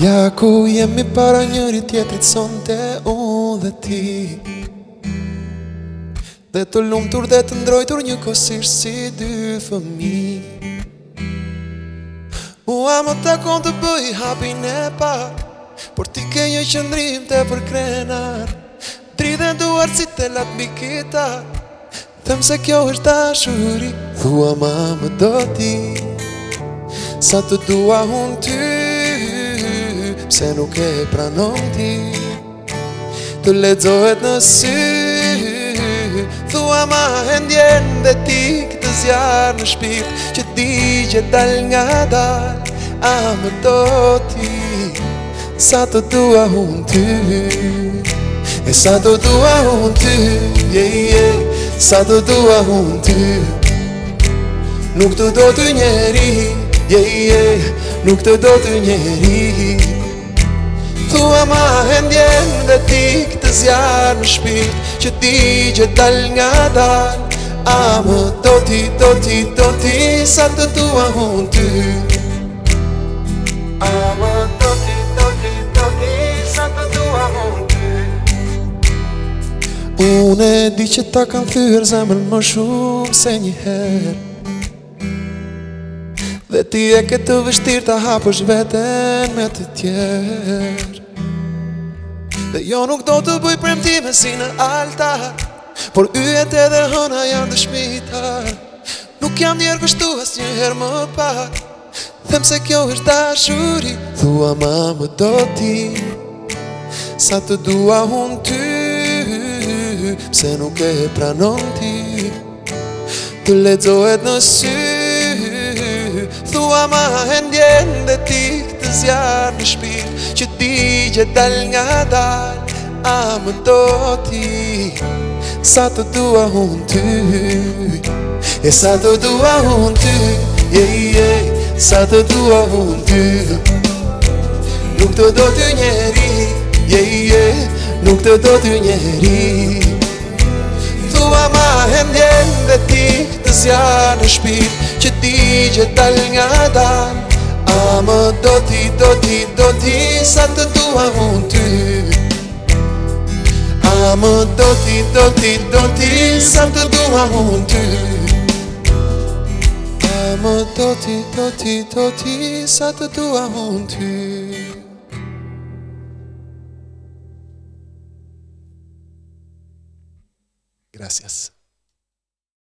Ja ku jemi para njëri tjetrit son të unë dhe ti Dhe të tur dhe të ndrojtur një kosir si dy fëmi Ua më të konë të bëj hapin e pak Por ti ke një qëndrim të përkrenar Tri dhe nduar si të latë mi kita Thëmë se kjo është ta shuri Thua ma më do ti Sa të dua unë ty pse nuk e pranon ti Të ledzohet në sy Thua ma hendjen dhe ti këtë zjarë në shpirt Që ti që dal nga dal A më do ti Sa të dua unë ty E sa të dua unë ty yeah, yeah, Sa të dua unë ty Nuk të do të njeri yeah, yeah, Nuk të do të njeri yeah, yeah, Ma hendjen dhe t'i këtë zjarë në shpirt Që t'i gjithet dal nga dal A më toti, toti, toti Sa të tua mund t'i A më Sa të tua mund t'i Mune di që ta kanë thyrë Zemën më shumë se njëherë Dhe ti e këtë vështirë Ta hapësh vetën me të tjerë Dhe jo nuk do të bëj premtime si në altar Por yjet edhe hëna janë të shmita Nuk jam njerë kështu as një herë më pak Them se kjo është ta shuri Thua ma më do ti Sa të dua unë ty Pse nuk e pranon ti Të ledzohet në sy Thua ma e njën dhe ti zjarë në shpirë Që ti gjë dal nga dal A më do ti Sa të dua unë ty E sa të dua unë ty yeah, Sa të dua unë ty Nuk të do ty njeri yeah, yeah, Nuk të do ty njeri Tua ma hendjen dhe ti Të zjarë në shpirë Që ti gjë dal nga dal Amo doti doti doti satte tu montu Amo doti doti doti satte tu montu Amo doti doti doti satte tu montu Gracias.